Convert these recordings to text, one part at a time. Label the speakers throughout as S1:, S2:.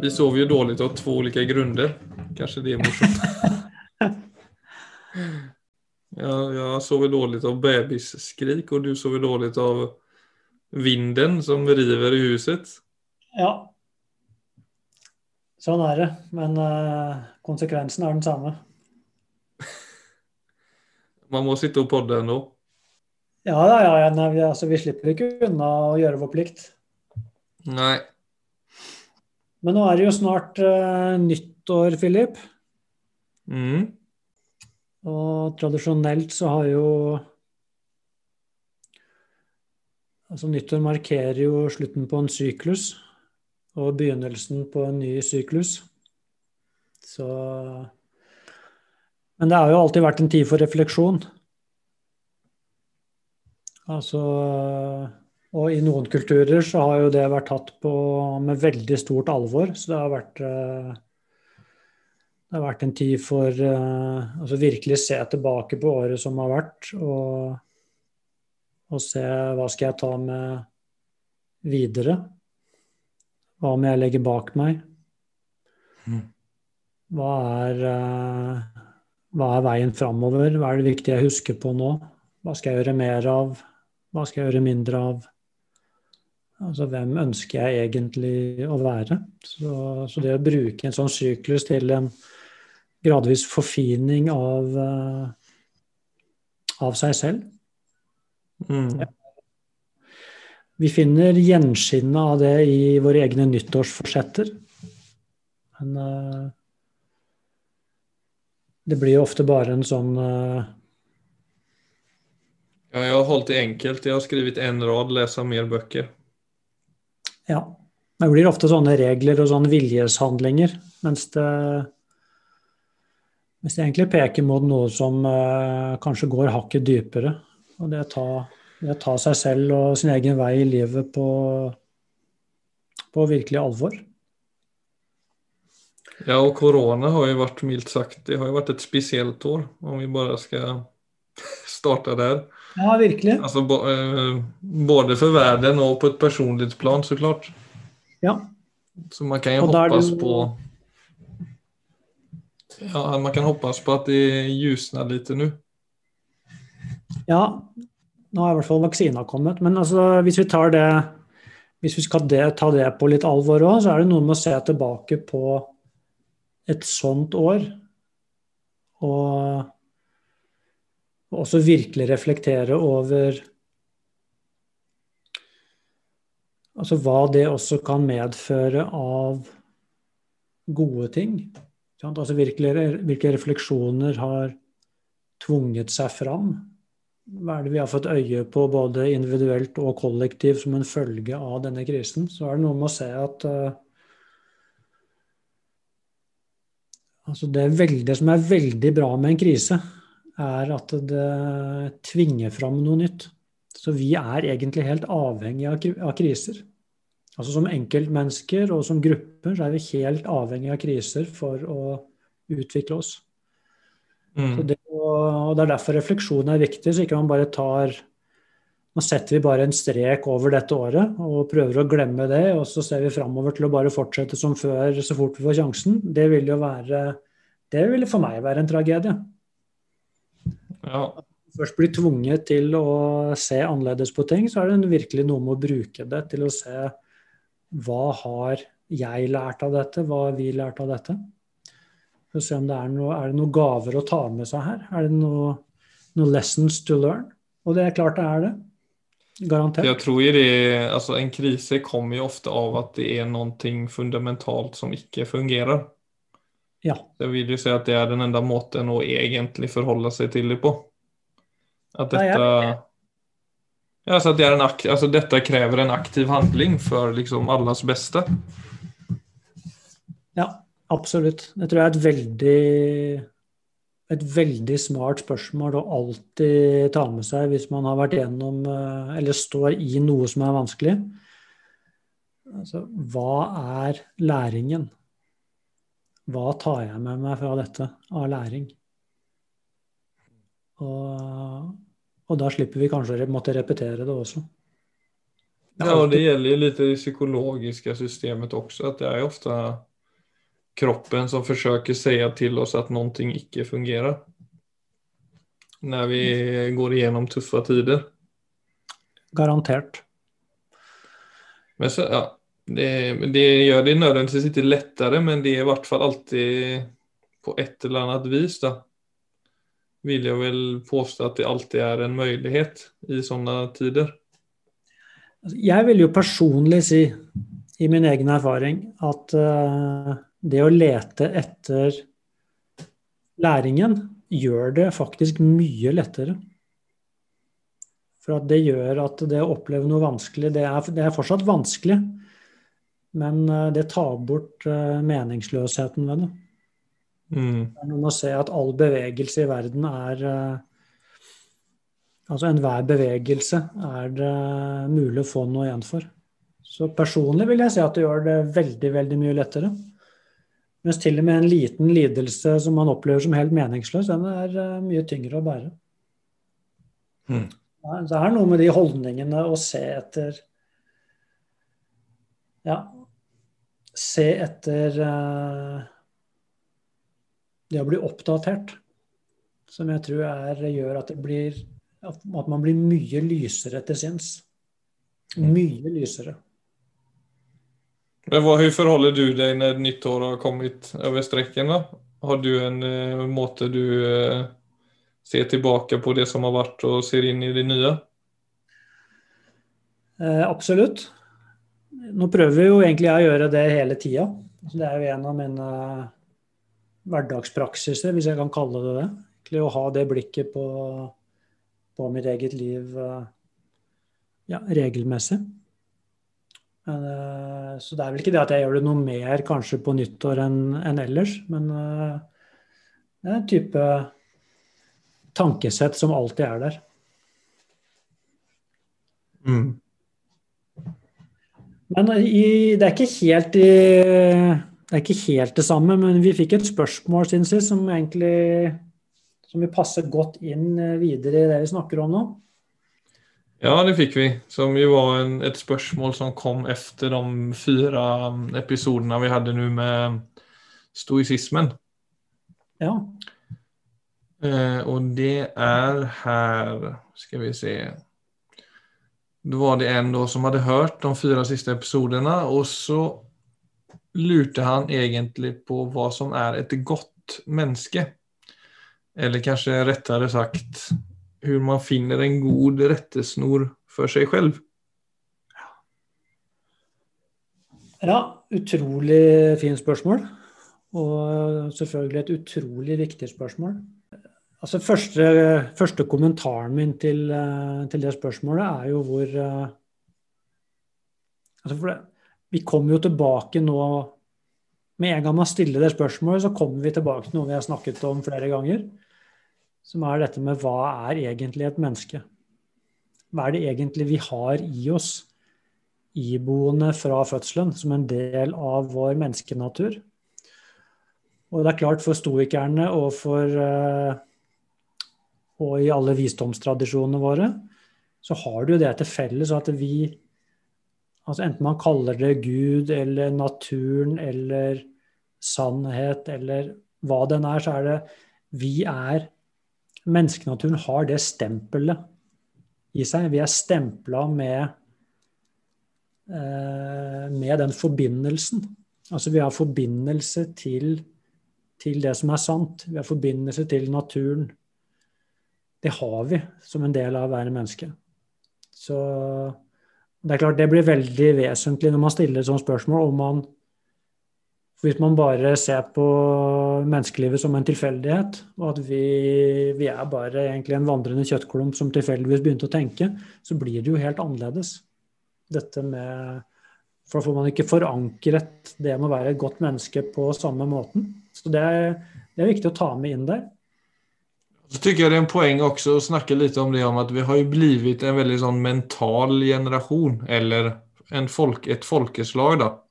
S1: Vi sover jo dårlig av to ulike grunder. Kanskje det er morsomt. ja, jeg sover dårlig av bebisskrik og du sover dårlig av vinden som river i huset.
S2: Ja. Sånn er det. Men uh, konsekvensen er den samme.
S1: Man må sitte og podde ennå.
S2: Ja ja, ja. Nei, vi, altså, vi slipper ikke unna å gjøre vår plikt.
S1: Nei.
S2: Men nå er det jo snart uh, nyttår, Philip.
S1: Mm.
S2: Og tradisjonelt så har jo Altså nyttår markerer jo slutten på en syklus og begynnelsen på en ny syklus. Så Men det har jo alltid vært en tid for refleksjon. Altså og i noen kulturer så har jo det vært tatt på med veldig stort alvor. Så det har vært, eh, det har vært en tid for eh, altså virkelig se tilbake på året som har vært, og, og se hva skal jeg ta med videre. Hva må jeg legge bak meg?
S1: Mm.
S2: Hva er, eh, hva er veien framover? Hva er det viktige jeg husker på nå? Hva skal jeg gjøre mer av? Hva skal jeg gjøre mindre av? Altså hvem ønsker jeg egentlig å være? Så, så det å bruke en sånn syklus til en gradvis forfining av, uh, av seg selv
S1: mm.
S2: Vi finner gjenskinnet av det i våre egne nyttårsforsetter. Men uh, det blir jo ofte bare en sånn uh,
S1: Ja, jeg har holdt det enkelt. Jeg har skrevet én rad 'lese mer bøker'.
S2: Ja. Det blir ofte sånne regler og sånne viljeshandlinger, mens det, mens det egentlig peker mot noe som uh, kanskje går hakket dypere. Og det å, ta, ta seg selv og sin egen vei i livet på, på virkelig alvor.
S1: Ja, og korona har jo vært mildt sagt Det har jo vært et spesielt år, om vi bare skal starte der.
S2: Ja, virkelig.
S1: Altså, både for verden og på et personlig plan, så klart.
S2: Ja.
S1: Så man kan jo hoppes du... på Ja, man kan hoppes på at det ljusner litt nå.
S2: Ja, nå har i hvert fall vaksina kommet. Men altså, hvis vi tar det hvis vi skal det, ta det på litt alvor òg, så er det noe med å se tilbake på et sånt år. Og og også virkelig reflektere over Altså hva det også kan medføre av gode ting. Altså virkelig, hvilke refleksjoner har tvunget seg fram. Hva er det vi har fått øye på både individuelt og kollektivt som en følge av denne krisen? Så er det noe med å se at uh, altså det, veldig, det som er veldig bra med en krise, er at det tvinger fram noe nytt. Så vi er egentlig helt avhengige av kriser. Altså Som enkeltmennesker og som grupper så er vi helt avhengige av kriser for å utvikle oss. Mm. Det, og Det er derfor refleksjon er viktig, så ikke man bare tar Nå setter vi bare en strek over dette året og prøver å glemme det, og så ser vi framover til å bare fortsette som før så fort vi får sjansen. Det vil jo være Det ville for meg være en tragedie.
S1: Ja.
S2: Først blir tvunget til å se annerledes på ting, så er det virkelig noe med å bruke det til å se hva har jeg lært av dette, hva har vi lært av dette? For å se om det er noe, er det noen gaver å ta med seg her. Er det noen noe lessons to learn? Og det er klart det er det. Garantert.
S1: Jeg tror det, altså En krise kommer jo ofte av at det er noe fundamentalt som ikke fungerer.
S2: Ja.
S1: Jeg vil jo si at det er den enda måten å egentlig forholde seg til det på. At dette
S2: ja,
S1: altså at det en altså, dette krever en aktiv handling for liksom alles beste.
S2: Ja, absolutt. Det tror jeg er et veldig et veldig smart spørsmål å alltid ta med seg hvis man har vært gjennom eh, eller står i noe som er vanskelig. Altså, hva er læringen? Hva tar jeg med meg fra dette av læring? Og, og da slipper vi kanskje å måtte repetere det også.
S1: Ja, og det gjelder jo litt det psykologiske systemet også. At det er ofte kroppen som forsøker å si til oss at noe ikke fungerer. Når vi går igjennom tuffa tider.
S2: Garantert.
S1: Men så, ja, det, det gjør det nødvendigvis ikke lettere, men det er i hvert fall alltid på et eller annet vis då. Vill jag väl påstå att det alltid är en möjlighet i sånne tider.
S2: Jeg vil jo personlig si, i min egen erfaring, at uh, det å lete etter læringen gjør det faktisk mye lettere. For at det gjør at det å oppleve noe vanskelig, det er, det er fortsatt vanskelig. Men uh, det tar bort uh, meningsløsheten ved det.
S1: Mm.
S2: Det er noe med å se at all bevegelse i verden er Altså enhver bevegelse er det mulig å få noe igjen for. Så personlig vil jeg si at det gjør det veldig, veldig mye lettere. Mens til og med en liten lidelse som man opplever som helt meningsløs, den er uh, mye tyngre å bære.
S1: Mm.
S2: Det er noe med de holdningene å se etter Ja, se etter uh, det å bli oppdatert, som jeg tror er, gjør at det blir at man blir mye lysere til sinns. Mye lysere.
S1: Men Hvordan forholder du deg når nyttår har kommet over streken? Har du en uh, måte du uh, ser tilbake på det som har vært, og ser inn i det nye?
S2: Eh, absolutt. Nå prøver vi jo egentlig å gjøre det hele tida. Det er jo en av mine hverdagspraksiser, hvis jeg kan kalle det det. Egentlig å ha det blikket på, på mitt eget liv eh, ja, regelmessig. Men, eh, så det er vel ikke det at jeg gjør det noe mer kanskje på nyttår enn en ellers, men eh, det er en type tankesett som alltid er der.
S1: Mm.
S2: Men i, det er ikke helt i, det er ikke helt det samme, men vi fikk et spørsmål synes jeg, som egentlig som vil passe godt inn eh, videre i det vi snakker om nå.
S1: Ja, det fikk vi. Som jo var en, et spørsmål som kom efter de fire episodene vi hadde nå med stoisismen.
S2: Ja.
S1: Eh, og det er her Skal vi se Da var det en då som hadde hørt de fire siste episodene, og så lurte han egentlig på hva som er et godt menneske. Eller kanskje rettere sagt hvordan man finner en god rettesnor for seg selv.
S2: ja, utrolig fint spørsmål. Og selvfølgelig et utrolig viktig spørsmål. Altså første, første kommentaren min til, eh, til, det spørsmålet er jo hvor eh, altså det, Vi kommer jo tilbake nå Med en gang man stiller det spørsmålet, så kommer vi tilbake til noe vi har snakket om flere ganger. Som er dette med hva er egentlig et menneske? Hva er det egentlig vi har i oss, iboende fra fødselen, som en del av vår menneskenatur? Og det er klart for stoikerne og for uh, og i alle visdomstradisjonene våre, så har du det til felles at vi altså Enten man kaller det Gud eller naturen eller sannhet eller hva den er, så er det Vi er Menneskenaturen har det stempelet i seg. Vi er stempla med, eh, med den forbindelsen. Altså vi har forbindelse til, til det som er sant. Vi har forbindelse til naturen. Det har vi som en del av å være menneske. Så det er klart det blir veldig vesentlig når man stiller et sånt spørsmål om man Hvis man bare ser på menneskelivet som en tilfeldighet, og at vi, vi er bare egentlig en vandrende kjøttklump som tilfeldigvis begynte å tenke, så blir det jo helt annerledes. Dette med For da får man ikke forankret det med å være et godt menneske på samme måten. Så det er, det er viktig å ta med inn der.
S1: Så tycker jag det är en poäng också att snacka lite om det om att vi har ju blivit en väldigt sån mental generation eller en folk, ett folkeslag då.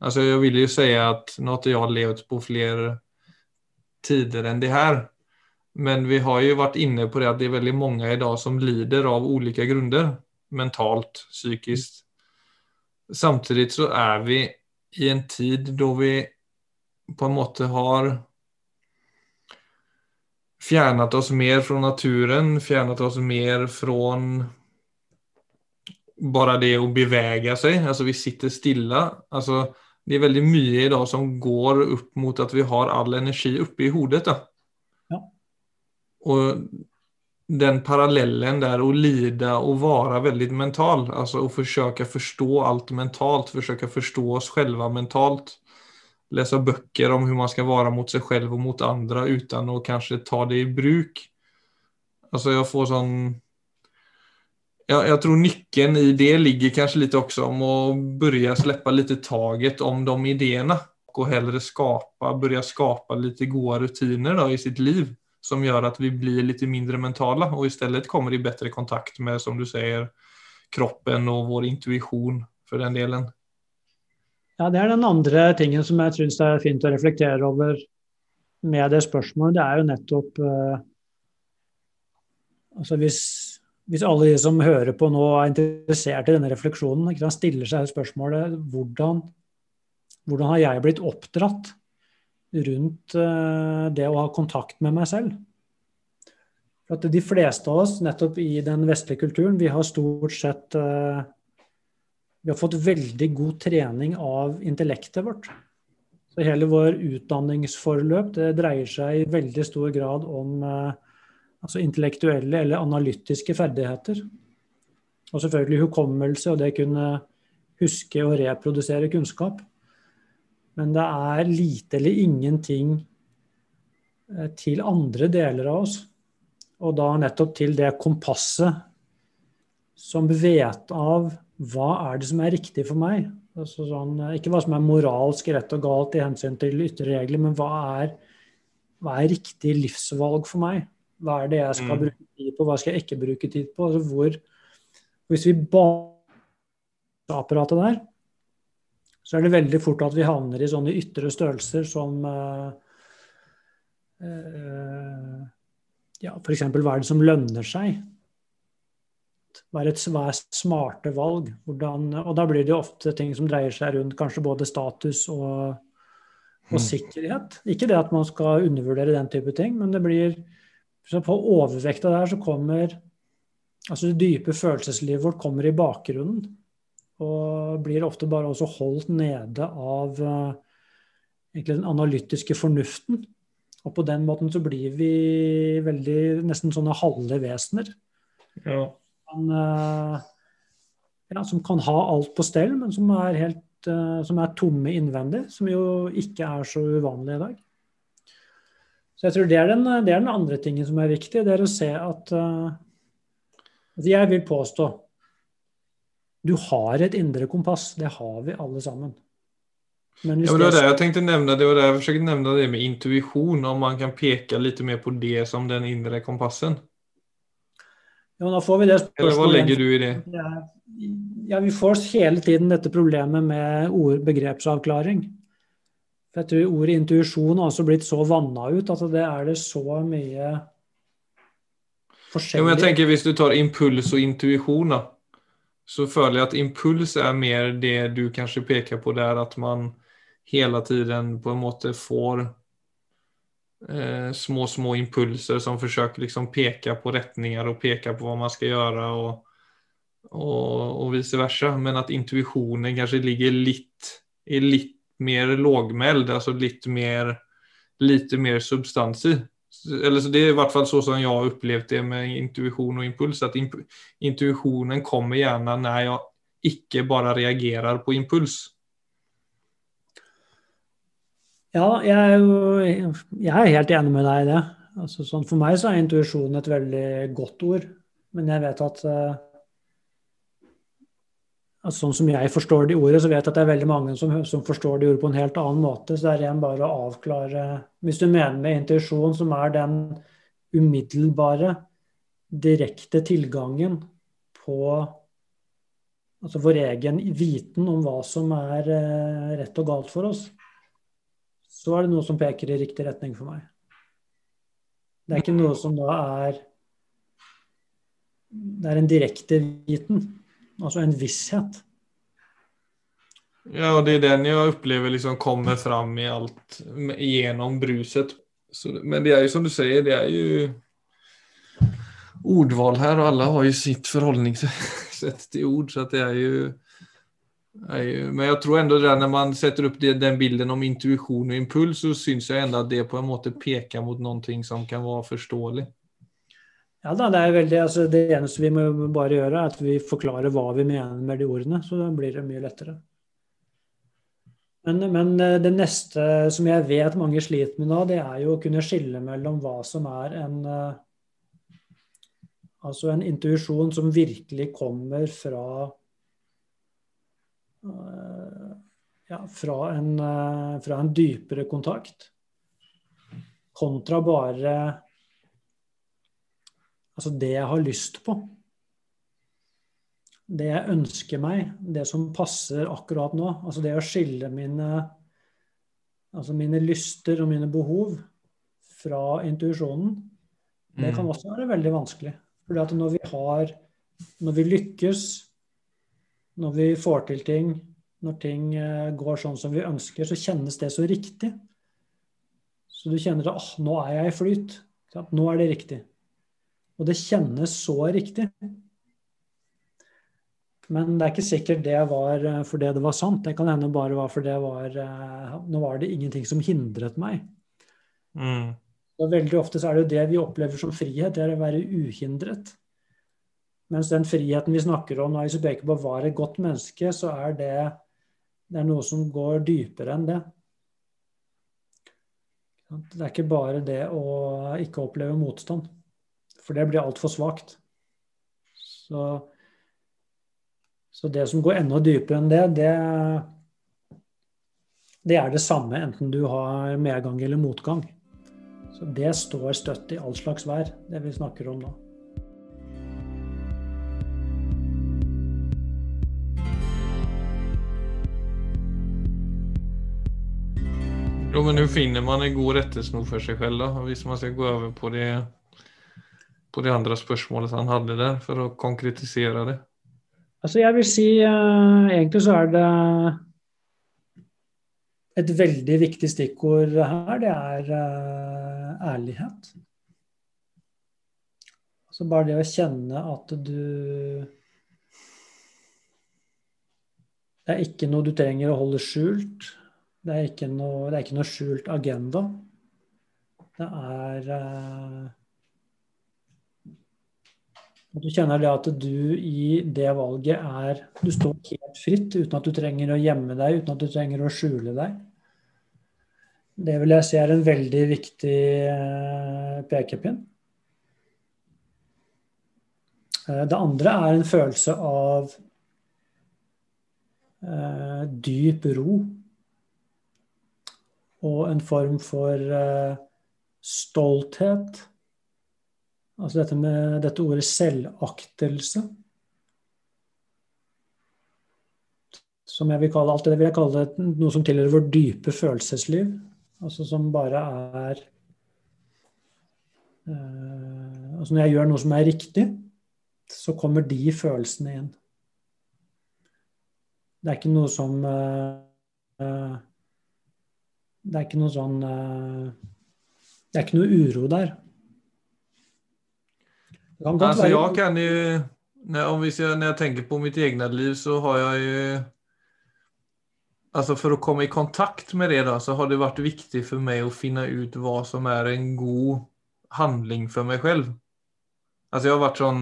S1: Alltså jag vill ju säga att jag har levt på fler tider än det här. Men vi har ju varit inne på det att det är väldigt många idag som lider av olika grunder. Mentalt, psykiskt. Samtidigt så är vi i en tid då vi på en måte har fjernet oss mer fra naturen, fjernet oss mer fra bare det å bevege seg. Altså vi sitter stille. Altså, det er veldig mye i dag som går opp mot at vi har all energi oppe i hodet.
S2: Ja.
S1: Og den parallellen der å lide og være veldig mental, altså å forsøke å forstå alt mentalt, forsøke å forstå oss selv mentalt läsa böcker om hur man ska vara mot sig själv och mot andra utan att kanske ta det i bruk. Alltså jag får sån... Jag, jag tror nyckeln i det ligger kanske lite också om att börja släppa lite taget om de idéerna och hellre skapa, börja skapa lite goda rutiner då i sitt liv som gör att vi blir lite mindre mentala och istället kommer i bättre kontakt med, som du säger, kroppen och vår intuition för den delen.
S2: Ja, Det er den andre tingen som jeg syns er fint å reflektere over med det spørsmålet. Det er jo nettopp eh, altså hvis, hvis, alle de som hører på nå er interessert i denne refleksjonen, ikke, stiller seg spørsmålet hvordan, hvordan har jeg blitt oppdratt rundt eh, det å ha kontakt med meg selv? For at De fleste av oss nettopp i den vestlige kulturen, vi har stort sett uh, vi har fått veldig god trening av intellektet vårt. Så hele vår utdanningsforløp det dreier seg i veldig stor grad om eh, altså intellektuelle eller analytiske ferdigheter. Og selvfølgelig hukommelse og det kunne huske og reprodusere kunnskap. Men det er lite eller ingenting eh, til andre deler av oss. Og da nettopp til det kompasset som vet av hva er det som er riktig for meg? Altså sånn, ikke hva som er moralsk rett og galt i hensyn til ytre regler, men hva er, hva er, riktig livsvalg for meg? Hva er det jeg skal mm. bruke tid på, hva skal jeg ikke bruke tid på? Altså hvor, hvis vi bare apparatet der, så er det veldig fort at vi havner i sånne ytre størrelser som uh, uh, ja, F.eks. hva er det som lønner seg? Er, et, er smarte valg? Hvordan, og da blir det jo ofte ting som dreier seg rundt kanskje både status og, og mm. sikkerhet. Ikke det at man skal undervurdere den type ting, men det blir så på overvekta der så kommer altså Det dype følelseslivet vårt kommer i bakgrunnen. Og blir ofte bare også holdt nede av uh, egentlig den analytiske fornuften. Og på den måten så blir vi veldig nesten sånne halve vesener.
S1: Ja
S2: kan, eh, ja, som kan ha alt på stell, men som er, helt, eh, som er tomme innvendig. Som jo ikke er så uvanlig i dag. Så jeg tror det er, den, det er den andre tingen som er viktig. Det er å se at uh, Jeg vil påstå du har et indre kompass. Det har vi alle sammen.
S1: Men ja, det var det jeg tenkte nevne, det var det jeg forsøkte nevne det med intuisjon. Om man kan peke litt mer på det som den indre kompassen.
S2: Jo, da får vi det
S1: spørsmålet. Hva legger du i det?
S2: Ja, Vi får hele tiden dette problemet med ord, begrepsavklaring. For jeg tror Ordet intuisjon har også blitt så vanna ut at det er det så mye forskjellig
S1: ja, men jeg tenker Hvis du tar impuls og intuisjon, så føler jeg at impuls er mer det du kanskje peker på der, at man hele tiden på en måte får eh, små, små impulser som försöker liksom peka på retninger og peka på hva man skal gjøre og, og, og vice versa. Men at intuitionen kanskje ligger litt, er litt mer lågmäld, altså litt mer, lite mer substans i. Eller så det er i hvert fall så som jeg har opplevd det med intuition og impuls, At intuitionen kommer gjerne når jeg ikke bare reagerer på impuls.
S2: Ja, jeg er, jo, jeg er helt enig med deg i det. Altså, sånn, for meg så er intuisjon et veldig godt ord. Men jeg vet at uh, altså, Sånn som jeg forstår de ordet, så vet jeg at det er veldig mange som, som forstår de ordet på en helt annen måte. Så det er igjen bare å avklare Hvis du mener med intuisjon, som er den umiddelbare, direkte tilgangen på altså vår egen viten om hva som er uh, rett og galt for oss så er det noe som peker i riktig retning for meg. Det er ikke noe som da er Det er en direkte viten, altså en visshet.
S1: Ja, og det er den jeg opplever liksom kommer fram i alt gjennom bruset. Så, men det er jo som du sier, det er jo ordvalg her, og alle har jo sitt forholdningssett til ord. Så det er ju men jag tror ändå det där man sätter upp det, den bilden om intuition och impuls så syns jag ändå att det på en måte peker mot noe som kan være forståelig.
S2: Ja da, det er veldig, altså det eneste vi må bare gjøre, er at vi forklarer hva vi mener med de ordene. Så da blir det mye lettere. Men, men, eh, det neste som jeg vet mange sliter med nå, det er jo å kunne skille mellom hva som er en eh, Altså en intuisjon som virkelig kommer fra ja, fra en, fra en dypere kontakt, kontra bare Altså det jeg har lyst på. Det jeg ønsker meg, det som passer akkurat nå. Altså det å skille mine, altså mine lyster og mine behov fra intuisjonen, det kan mm. også være veldig vanskelig. Fordi at når vi har Når vi lykkes, når vi får til ting, når ting eh, går sånn som vi ønsker, så kjennes det så riktig. Så du kjenner at oh, nå er jeg i flyt. Nå er det riktig. Og det kjennes så riktig. Men det er ikke sikkert det var eh, fordi det var sant. Det kan hende bare var fordi det var eh, Nå var det ingenting som hindret meg. Mm. Og veldig ofte så er det jo det vi opplever som frihet, det er å være uhindret. Mens den friheten vi snakker om når vi peker på var et godt menneske, så er det, det er noe som går dypere enn det. Det er ikke bare det å ikke oppleve motstand. For det blir altfor svakt. Så, så, det som går enda dypere enn det, det, det er det samme enten du har medgang eller motgang. Så det står støtt i all slags vær, det vi snakker om nå.
S1: Jo, men hur finner man en god rettesnor for seg selv, da? Hvis man skal gå over på det på det andre spørsmålet han hadde der, for å konkretisere det?
S2: Altså, jeg vil si uh, Egentlig så er det et veldig viktig stikkord her. Det er uh, ærlighet. Altså bare det å kjenne at du Det er ikke noe du trenger å holde skjult. Det er ikke noe, er ikke noe skjult agenda. Det er uh, at du kjenner det at du i det valget er Du står helt fritt uten at du trenger å gjemme deg, uten at du trenger å skjule deg. Det vil jeg si er en veldig viktig eh, pekepinn. Eh, det andre er en følelse av eh, dyp ro. Og en form for eh, stolthet Altså dette med dette ordet selvaktelse. Som jeg vil kalle alt det vil jeg kalle det noe som tilhører vårt dype følelsesliv. Altså som bare er uh, Altså når jeg gjør noe som er riktig, så kommer de følelsene inn. Det er ikke noe som uh, Det er ikke noe sånn uh, Det er ikke noe uro der.
S1: Altså, jeg kan jo når jeg, vi ser, när jag på mitt egna liv så har jeg jo Alltså for å komme i kontakt med det da, så har det vært viktig for meg å finne ut hva som er en god handling for meg selv. Alltså jeg har vært sånn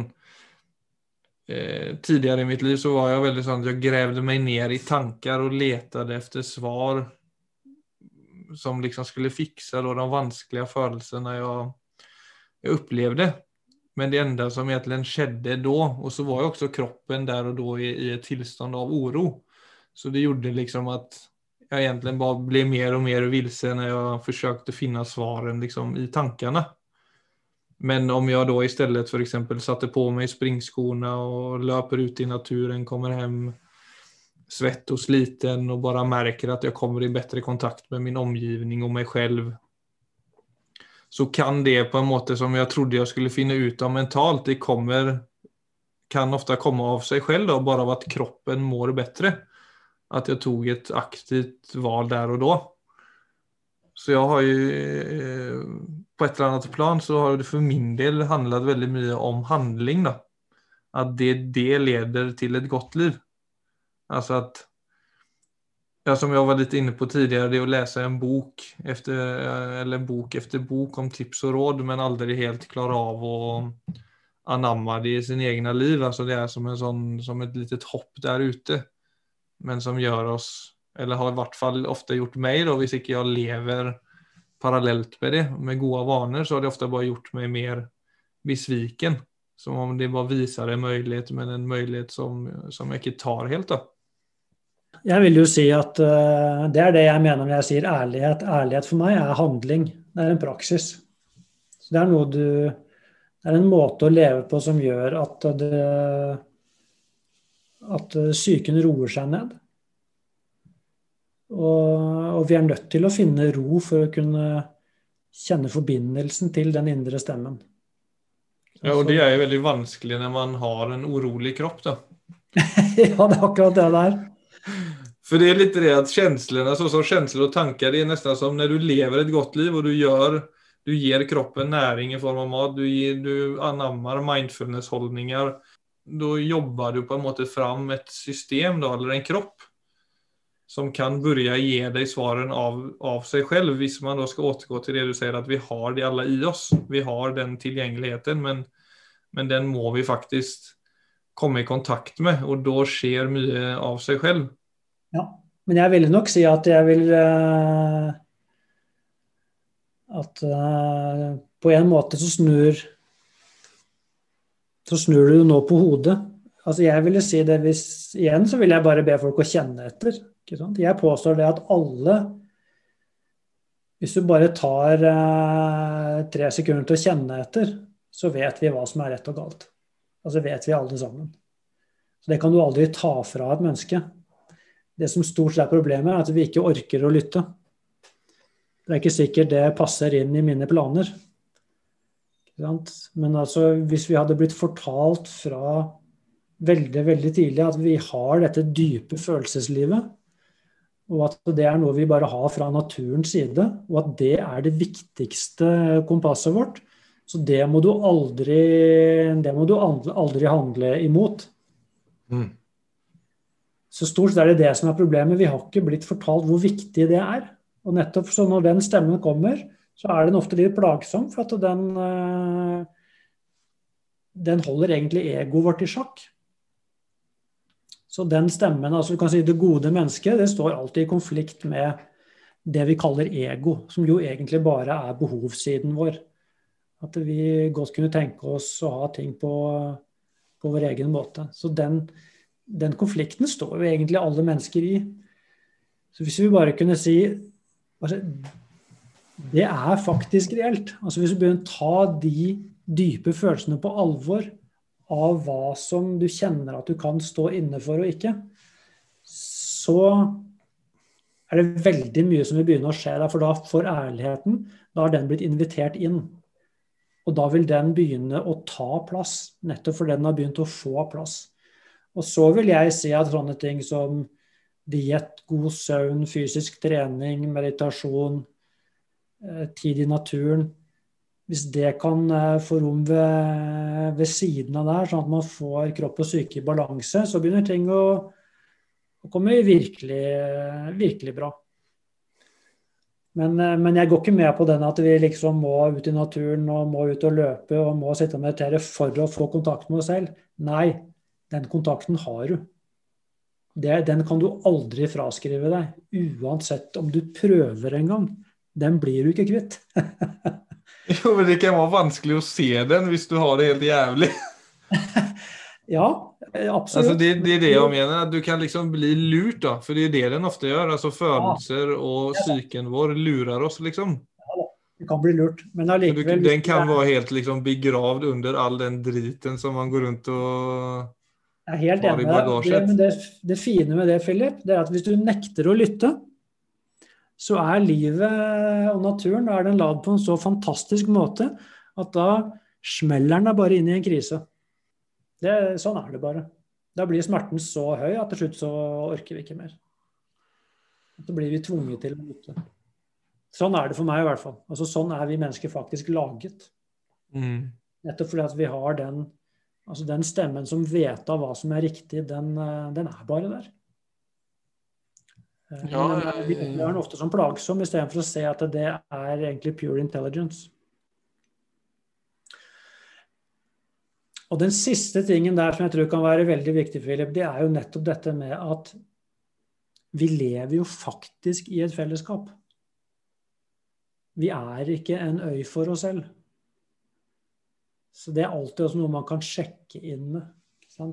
S1: eh, Tidligere i mitt liv så var jeg veldig sånn at jeg gravde meg ned i tanker og lette efter svar som liksom skulle fixa då de vanskliga følelsene jag, jag upplevde. Men det enda som egentligen skjedde da, og så var jo også kroppen der og da i, i et tilstand av oro. Så det gjorde liksom at jeg egentlig bare ble mer og mer vilse når jeg forsøkte finne svaren liksom, i tankene. Men om jeg da i stedet f.eks. satte på meg springskoene og løper ut i naturen, kommer hjem svett og sliten og bare merker at jeg kommer i bedre kontakt med min omgivning og meg selv så kan det på en måte som jeg trodde jeg skulle finne ut av mentalt, det kommer, kan ofte komme av seg selv, da, bare av at kroppen mår bedre. At jeg tok et aktivt valg der og da. Så jeg har jo eh, På et eller annet plan så har det for min del handlet veldig mye om handling. da. At det, det leder til et godt liv. Altså att, ja, Som jeg var litt inne på tidligere, det å läsa en bok efter, eller bok efter bok om tips og råd, men aldri helt klara av å anamme det i sin egna liv. Alltså det er som, en sån, som et litet hopp der ute, men som gjør oss eller har i hvert fall ofte gjort meg, då, hvis ikke jeg lever parallelt med det, med goda vaner, så har det ofte bare gjort meg mer besviken. Som om det viser en mulighet, men en mulighet som, som jeg ikke tar helt. da.
S2: Jeg vil jo si at uh, det er det jeg mener når jeg sier ærlighet. Ærlighet for meg er handling. Det er en praksis. Så det er noe du Det er en måte å leve på som gjør at det at psyken roer seg ned. Og, og, vi er nødt til å finne ro for å kunne kjenne forbindelsen til den indre stemmen.
S1: Ja, og det er jo veldig vanskelig når man har en urolig kropp, da.
S2: ja, det er akkurat det der.
S1: For det er litt det at känslorna, så som känslor og tanker, det er nesten som når du lever et godt liv og du gjør du ger kroppen næring i form av mat, du, ger, du anammer mindfulness-holdninger. Da jobber du på en måte fram et system, da, eller en kropp, som kan begynne å gi deg svarene av, av seg selv, hvis man da skal återgå til det du sier, at vi har det alle i oss. Vi har den tilgjengeligheten, men, men den må vi faktisk komme i kontakt med, og da skjer mye av seg selv.
S2: Ja, men jeg ville nok si at jeg vil uh, At uh, på en måte så snur så snur du nå på hodet. Altså jeg ville si det hvis Igjen så vil jeg bare be folk å kjenne etter. Jeg påstår det at alle Hvis du bare tar uh, tre sekunder til å kjenne etter, så vet vi hva som er rett og galt. Altså vet vi alle sammen. Så Det kan du aldri ta fra et menneske. Det som stort sett er problemet, er at vi ikke orker å lytte. Det er ikke sikkert det passer inn i mine planer. Men altså, hvis vi hadde blitt fortalt fra veldig veldig tidlig at vi har dette dype følelseslivet, og at det er noe vi bare har fra naturens side, og at det er det viktigste kompasset vårt. Så det må du aldri, det må du aldri handle imot. Mm. Så stort sett er det det som er problemet. Vi har ikke blitt fortalt hvor viktig det er. Og nettopp så når den stemmen kommer, så er den ofte litt plagsom, for at den, eh, den holder egentlig egoet vårt i sjakk. Så den stemmen, altså du kan si det gode mennesket, det står alltid i konflikt med det vi kaller ego, som jo egentlig bare er behovssiden vår. At vi godt kunne tenke oss å ha ting på, på vår egen måte. Så den, den, konflikten står jo egentlig alle mennesker i. Så hvis vi bare kunne si altså, Det er faktisk reelt. Altså Hvis vi begynner å ta de dype følelsene på alvor, av hva som du kjenner at du kan stå inne for og ikke, så er det veldig mye som vil begynne å skje der. For da får ærligheten da har den blitt invitert inn. Og da vil den begynne å ta plass, nettopp fordi den har begynt å få plass. Og så vil jeg si at sånne ting som diett, god søvn, fysisk trening, meditasjon, eh, tid i naturen, hvis det kan eh, få rom ved, ved, siden av der, sånn at man får kropp og syke i balanse, så begynner ting å, å komme virkelig, virkelig bra. Men, eh, men, jeg går ikke med på den at vi liksom må ut i naturen og må ut og løpe og må sitte og meditere for å få kontakt med oss selv. Nei, den kontakten har du. Det, den kan du aldri fraskrive deg, uansett om du prøver en gang. Den blir du ikke kvitt.
S1: Jo, men det kan være vanskelig å se den hvis du har det helt jævlig.
S2: ja, absolutt.
S1: Altså, det, det, er det jeg mener. at Du kan liksom bli lurt, da. For det er det den ofte gjør. altså Følelser og psyken vår lurer oss, liksom.
S2: Du kan bli lurt. Men allikevel
S1: Den kan være helt liksom begravd under all den driten som man går rundt og
S2: jeg er helt enig med deg. Det, det, det, fine med det, Philip, det er at hvis du nekter å lytte, så er livet og naturen er den lagd på en så fantastisk måte at da smeller den deg bare inn i en krise. Det, sånn er det bare. Da blir smerten så høy at til slutt så orker vi ikke mer. Så blir vi tvunget til å lytte. Sånn er det for meg i hvert fall. Altså, sånn er vi mennesker faktisk laget.
S1: Mm.
S2: Nettopp fordi at vi har den, altså den stemmen som vet av hva som er riktig, den, eh, den er bare der. Eh,
S1: Ja,
S2: Men vi gjør den ofte som plagsom istedenfor å se at det er egentlig pure intelligence. Og den siste tingen der som jeg tror kan være veldig viktig, Philip, det er jo nettopp dette med at vi lever jo faktisk i et fellesskap. Vi er ikke en øy for oss selv. Så det er alltid også noe man kan sjekke inn med.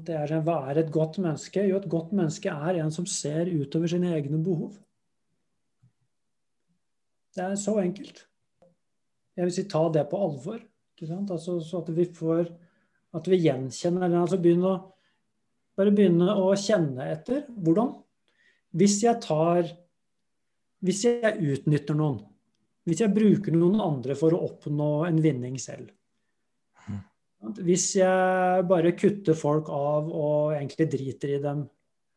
S2: Det er, hva er et godt menneske? Jo, et godt menneske er en som ser utover sine egne behov. Det er så enkelt. Jeg vil si ta det på alvor. Altså, så at vi får at vi gjenkjenner den. altså begynne å, Bare begynne å kjenne etter. Hvordan? Hvis jeg tar Hvis jeg utnytter noen, hvis jeg bruker noen andre for å oppnå en vinning selv Hvis jeg bare kutter folk av og egentlig driter i dem,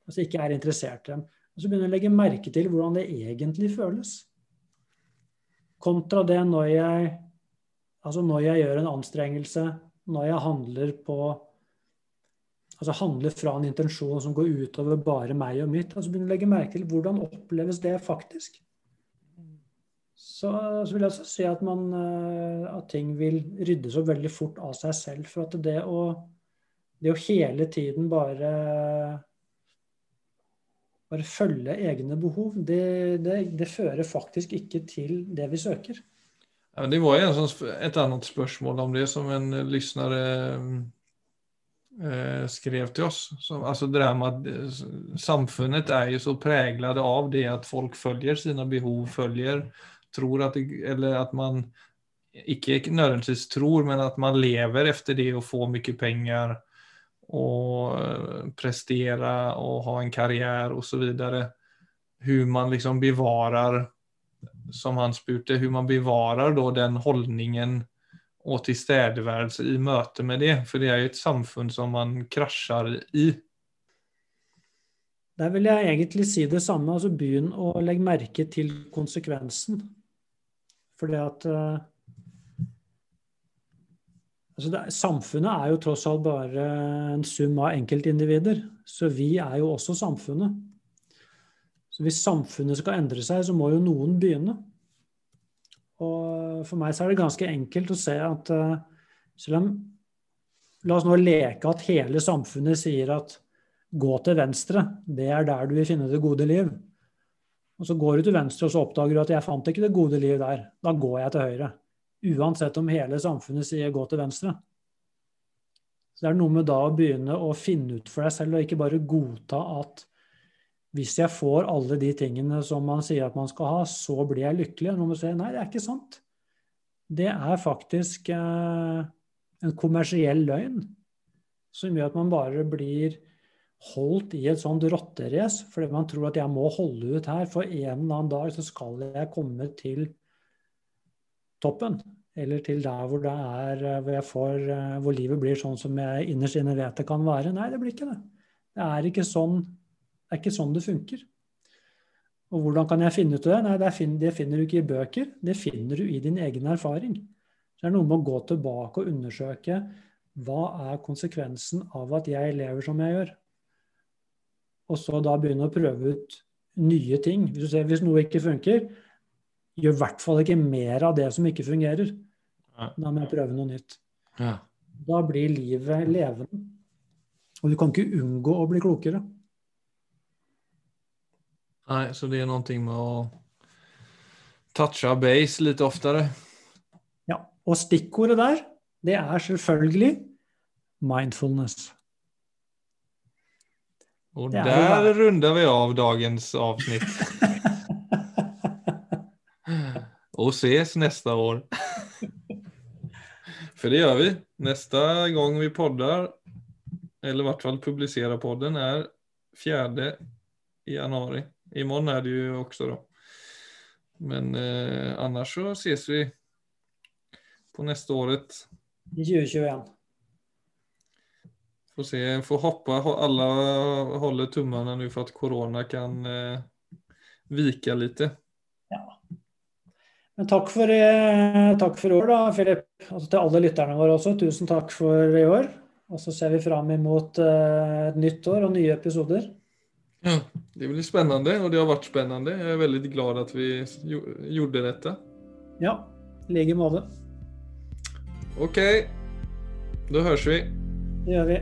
S2: altså ikke er interessert i dem, og så begynner jeg å legge merke til hvordan det egentlig føles. Kontra det når jeg, altså når jeg gjør en anstrengelse, når jeg handler på altså handler fra en intensjon som går utover bare meg og mitt. altså begynner å legge merke til Hvordan oppleves det faktisk? Så, så vil jeg også si at, man, eh, at ting vil ryddes opp veldig fort av seg selv. For at det å, det å hele tiden bare bare følge egne behov, det, det, det fører faktisk ikke til det vi søker.
S1: Det var en sånn, sp- et annet spørsmål om det som en eh, lyssnare eh, skrev til oss. Som, alltså det här med att samfundet samfunnet er jo så präglade av det at folk følger sine behov, følger, tror at det, eller att man ikke nødvendigvis tror, men at man lever efter det og får mye penger og eh, prestere og ha en så videre. Hur man liksom bevarar som han spurte, hvordan man bevarer den holdningen og tilstedeværelse i møte med det. For det er jo et samfunn som man krasjer i.
S2: Der vil jeg egentlig si det samme. altså Begynn å legge merke til konsekvensen. Fordi at eh, altså det, Samfunnet er jo tross alt bare en sum av enkeltindivider. Så vi er jo også samfunnet. Så hvis samfunnet skal endre seg, så må jo noen begynne. Og for meg så er det ganske enkelt å se at eh, selv om La oss nå leke at hele samfunnet sier at gå til venstre, det er der du vil finne det gode liv. Og så går du til venstre, og så oppdager du at jeg fant ikke det gode liv der. Da går jeg til høyre. Uansett om hele samfunnet sier gå til venstre. Så det er noe med da å begynne å finne ut for deg selv, og ikke bare godta at hvis jeg får alle de tingene som man sier at man skal ha, så blir jeg lykkelig. Nå må du nei, det er ikke sant. Det er faktisk eh, en kommersiell løgn som gjør at man bare blir holdt i et sånt rotterace fordi man tror at jeg må holde ut her, for en eller annen dag så skal jeg komme til toppen. Eller til der hvor det er hvor, jeg får, hvor livet blir sånn som jeg innerst inne vet det kan være. Nei, det blir ikke det. Det er ikke sånn det, er ikke sånn det funker. Og hvordan kan jeg finne ut det? Nei, det, finner, det finner du ikke i bøker. Det finner du i din egen erfaring. Så det er noe med å gå tilbake og undersøke hva er konsekvensen av at jeg lever som jeg gjør. Og så da begynne å prøve ut nye ting. Hvis, du ser, hvis noe ikke funker, gjør i hvert fall ikke mer av det som ikke fungerer. Da må jeg prøve noe nytt.
S1: Ja.
S2: Da blir livet levende. Og du kan ikke unngå å bli klokere.
S1: Nei, så det er noe med å toucha base litt oftere.
S2: Ja, Og stikkordet der, det er selvfølgelig mindfulness.
S1: Og
S2: er
S1: der
S2: det
S1: runder vi av dagens avsnitt. Og ses neste år. For det gjør vi. Neste gang vi podder, eller i hvert fall publiserer podden, er 4. januari. I morgen er det jo også, da. Men eh, annars så ses vi på neste året.
S2: I 2021.
S1: Får se, får hoppa, alle alla håller tummarna nu för att corona kan eh, vika lite.
S2: Men takk for, eh, takk for år, da, Filip. Og til alle lytterne våre også. Tusen takk for i år. Og så ser vi fram imot eh, et nytt år og nye episoder.
S1: Ja, det blir spennende, og det har vært spennende. Jeg er veldig glad at vi gjorde dette.
S2: Ja, i like måte.
S1: Ok, da høres vi.
S2: Det gjør vi.